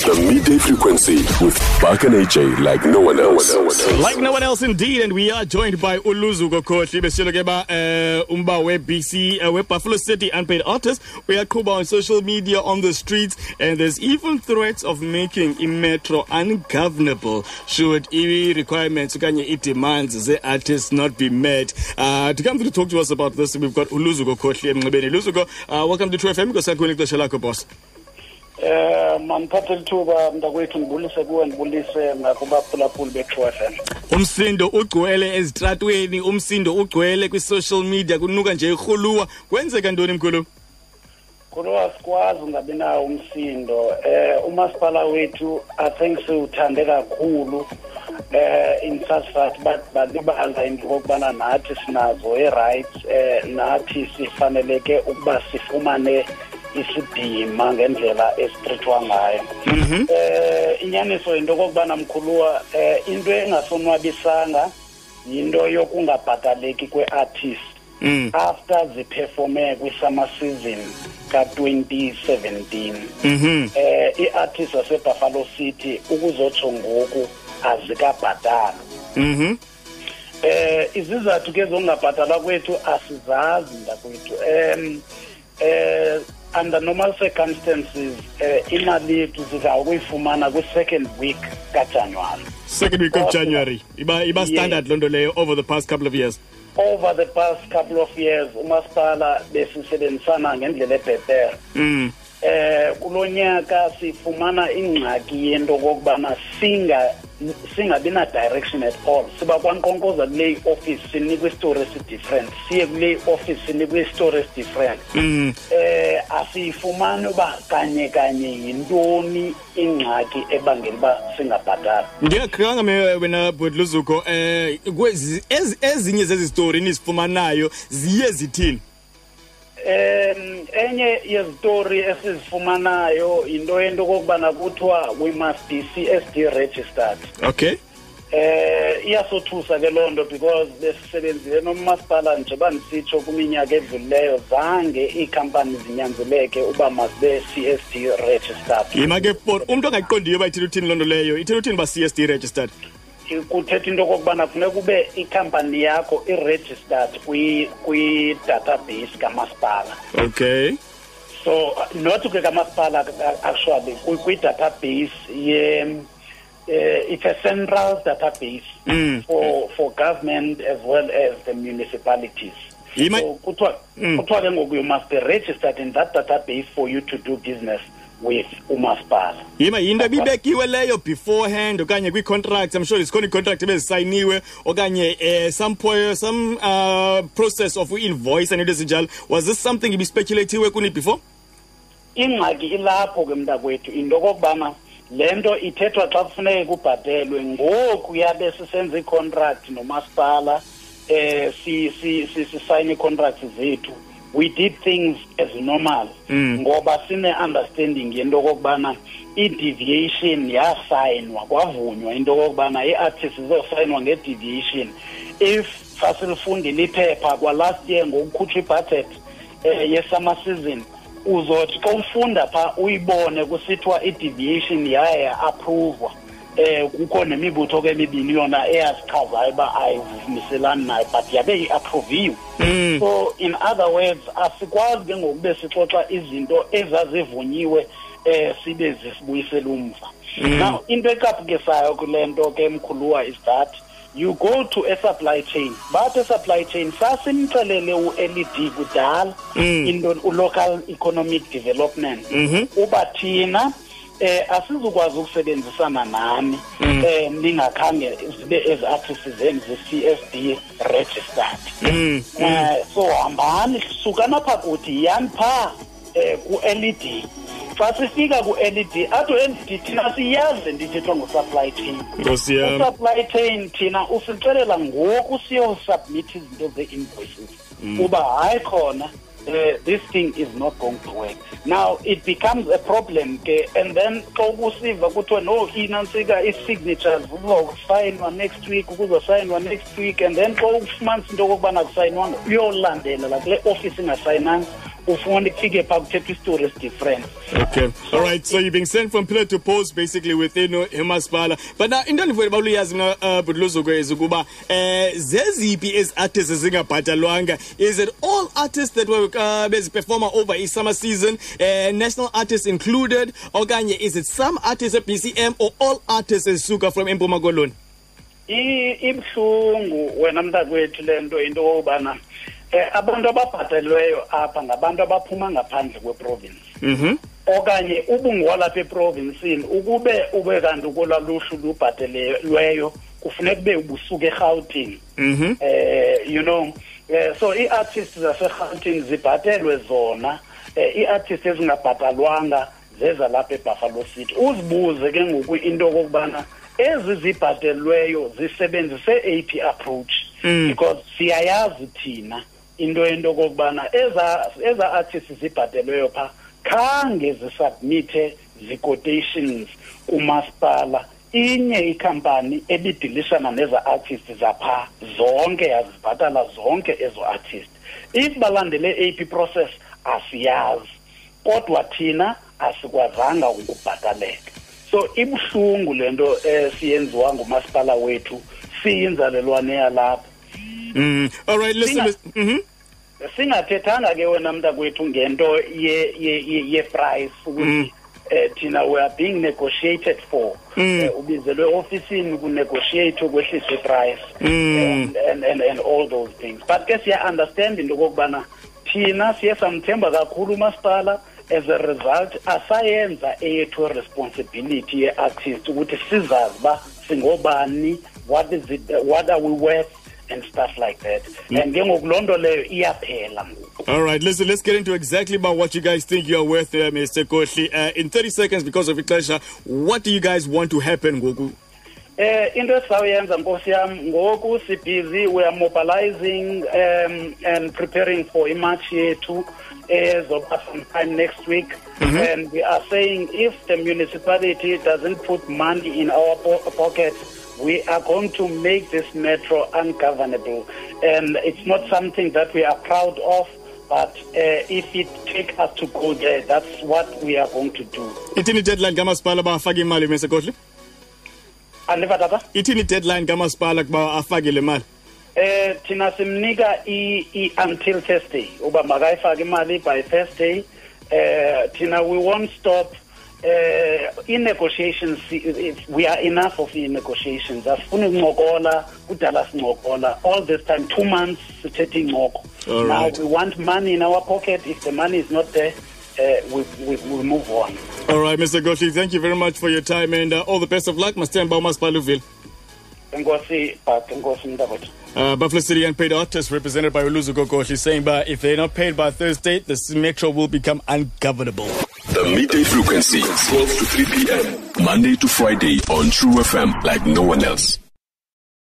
The midday frequency with Buck and AJ like no one else. Like no one else indeed and we are joined by Uluzuko Khohli besilo ke ba eh umba we BC uh, we Buffalo City unpaid artist uyaqhubha on social media on the streets and there's even threats of making imetro ungovernable should i requirements okanye i demands the artists not be met. Uh to come to talk to us about this we've got Uluzuko Khohli emnxebeni Uluzuko uh, welcome to True FM because sakho ixesha lakho boss eh maniphathe lithuba mntakwethu ndibulise kuwe ndibulise nakubaphulaphuli be-true f m. Umsindo ugcwele ezitratweni umsindo ugcwele kwi-social media kunuka nje irhuluwa. Kwenzeka ntoni mkhulu? Khuluwa sikwazi ungabi nawo umsindo. Eh umasipala wethu i think siwuthande kakhulu. Eh in such fact balibala into okubana nathi sinazo i-rights eh nathi sifaneleke ukuba sifumane isidima ngendlela esitrithwa ngayo eh inyaniso into kokubana mkhuluwa eh into engasonwabisanga yinto yokungabhataleki kwe-artist Mm. after ziperforme kwi-summer season ka-2017 Mhm. eh i-artist wasebuffalo city ukuzotsho ngoku azikabhatalwa Mhm. eh izizathu ke zokungabhatalwa kwethu asizazi ndakwethu um eh under normal circumstances eh imali yethu siza ukuyifumana kwi-second week kajanuwari Second week of January. Iba iba standard lonto leyo over the past couple of years. over the past couple of years umasipala besisebenzisana ngendlela ebhetere Mm. Eh kulonyaka sifumana ingxaki yento kokubana singa singabi na direction at all siba kwankonkoza kule office sinikwe istory esi-different siye kule office sinikwe istory esi-different Mm. eh asiyifumani uba kanye kanye yintoni ingxaki ebangela uba singabhatali Ndiyakhanga me wena Bhodluzuko eh kwezi ezi- ezinye zezi story nizifumanayo ziye zithini? Um enye yezitori esizifumanayo yinto yento kokubana kuthiwa we must be CSD registered Okay. eh iyasothusa ke loo nto because besisebenzile nomasipala njengoba ndisitsho kwiminyaka edlulileyo zange iikhampani zinyanzeleke uba mazibe CSD registered Yima ke for umuntu ongayiqondiyo ba ithini uthini lonto leyo. Ithini uthini ba CSD registered? Kuthetha into okokubana funeka ube ikhampani yakho i-registered kwi- kwi-database kamasipala Okay. so not ke kamasipala uh, actually kwi- kwi-database ye uh, it's a central database Mm. for for government as well as the municipalities Yima so kuthiwa Mm. kuthiwa ke ngoku you must be registered in that database for you to do business with umasipala yima yinto ebibekiwe leyo beforehand okanye kwi-contract i'm sure zikhona ii-contract ebezisayiniwe okanye eh, some, po- some uh, process of invoice and into ezinjalo. Was this something ibispekulatiwe kuni before? Ingxaki ilapho ke mntakwethu into okokubana le nto ithethwa xa kufuneke kubhatelwe. Ngoku yabe sisenza iicontract nomasipala eh si si si sisayine iicontracts zethu. We did things as normal. Mm. ngoba sine-understanding yento okokubana i-deviation yasayinwa kwavunywa into okokubana i-artist izosayinwa nge-deviation. If sasilifundile iphepha kwalast year ngokukhutshwa ibudget eh ye-summer season uzothi xa ufunda pha uyibone kusithiwa i-deviation yaye ya-appruvwa eh kukho nemibutho ke emibini yona eyazichazayo uba ayivuniselani nayo but yabe i-approviwe Mm. so in other words asikwazi ke ngokube sixoxa izinto ezazivunyiwe eh sibe zisibuyisela umva now into ecaphukisayo kule nto ke mkhuluwa is that you go to a supply chain bathi supply chain sasimxelele u-led kudala Mm. into u-local economic development Mhm. uba thina eh asizukwazi ukusebenzisana nani eh ningakhange zibe ezi artists zenu ze-CSD registered. Mm. eh so hambani sukani apha kuthi yani phaa eh ku-led xa sifika ku-led athi u-led thina siyazi ndithethwa ngu-supply chain. Nkosi yam. U-supply chain thina usixelela ngoku siyosubmit izinto ze-invoices. Uba hayi khona uh, this thing is not going to work. Now it becomes a problem ke and then xa ukusiva kuthiwa no inantsika ii-signatures kuzosayinwa next week kuzosayinwa next week. And then xa ufumanisa into okokubana kusayinwanga uyolandela la kule office ingasayinanga ufuna kufike phaa kuthethwa istory esi-different Okay. All right. So you're being sent from pillar to post basically within uh, uMasipala. But now into endifuna baluyazi mina uh, Butluzuko is ukuba eh zeziphi ezi artists ezingabhatalwanga is it all artists that were uh, beziperforma over i summer season uh, national artists included okanye is it some artists at BCM or all artists ezisuka from Empuma Koloni? Ibuhlungu wena mntakwethu le nto into okokubana um abantu ababhatelweyo apha ngabantu abaphuma ngaphandle kweprovinsi Mhm. okanye ubungowalapha eprovinsini ukube ube kanti kolwaluhlu lubhatelelweyo kufuneka ube ubusuka erhawutini. Mhm. eh you know eh, so ii-artists zaserhawutini zibhatelwe zona. Eh, ii-artists ezingabhatalwanga zezalapha ebuffalo city. Uzibuze ke ngoku into okokubana ezi zibhatelweyo zisebenzise eyiphi approach. Because siyayazi thina into into okokubana eza eza artists zibhatelweyo phaa khange zisubmithe zi-quotations kumasipala inye ikhampani ebidilishana neza artist zapha zonke yazibhatala zonke ezo artist if balandele AP process asiyazi kodwa thina asikwazanga ukubhataleka so ibuhlungu lento esiyenziwa ngumasipala wethu siyinzalelwane yalapha Mm. All right. Listen. Singa- listen. Mhm. singathethanga ke wena mntakwethu ngento ye- ye- ye- ye-price ukuthi eh thina we are being negotiated for. Eh, ubizelwe ofisini kunegotiate ukwehliswa iprice and, and, and, and all those things. But ke siya-understand into okokubana thina siye samthemba kakhulu umasipala as a result asayenza eyethu responsibility ye-artist ukuthi sizazi uba singobani what is it what are we worth and stuff like that and ke ngoku loo nto leyo iyaphela All right, listen, let's get into exactly about what you guys think you are worth, uh, Mr. Koshli. Uh, in 30 seconds, because of Iklasha, what do you guys want to happen, Goku? Eh into esizawuyenza nkosi yam ngoku sibhizi we are mobilizing um, and preparing for imatch yethu ezoba sometime next week and we are saying if the municipality doesn't put money in our po pockets we are going to make this metro ungovernable and it's not something that we are proud of but uh, if it takes us to go there that's what we are going to do Itini deadline kamaspala ba afake imali Mr. Koshli? andiva tata Itini deadline kamaspala kuba afake le mali? eh thina simnika i, i until Thursday uba makayifake imali by Thursday eh thina we won't stop eh in negotiations we are enough of in negotiations asifuni ukuncokola kudala sincokola all this time 2 months sithethe incoko now we want money in our pocket if the money is not there uh, we, we, we move on All right, Mr. Koshli, thank you very much for your time and uh, all the best of luck. Mastemba Umaspaluville. enkosi but enkosi mntakwethu Uh, Buffalo City unpaid artists represented by Uluzu Kokoshi saying, but if they're not paid by Thursday, the metro will become ungovernable. The midday frequency, 12 to 3 p.m. Monday to Friday on True FM like no one else.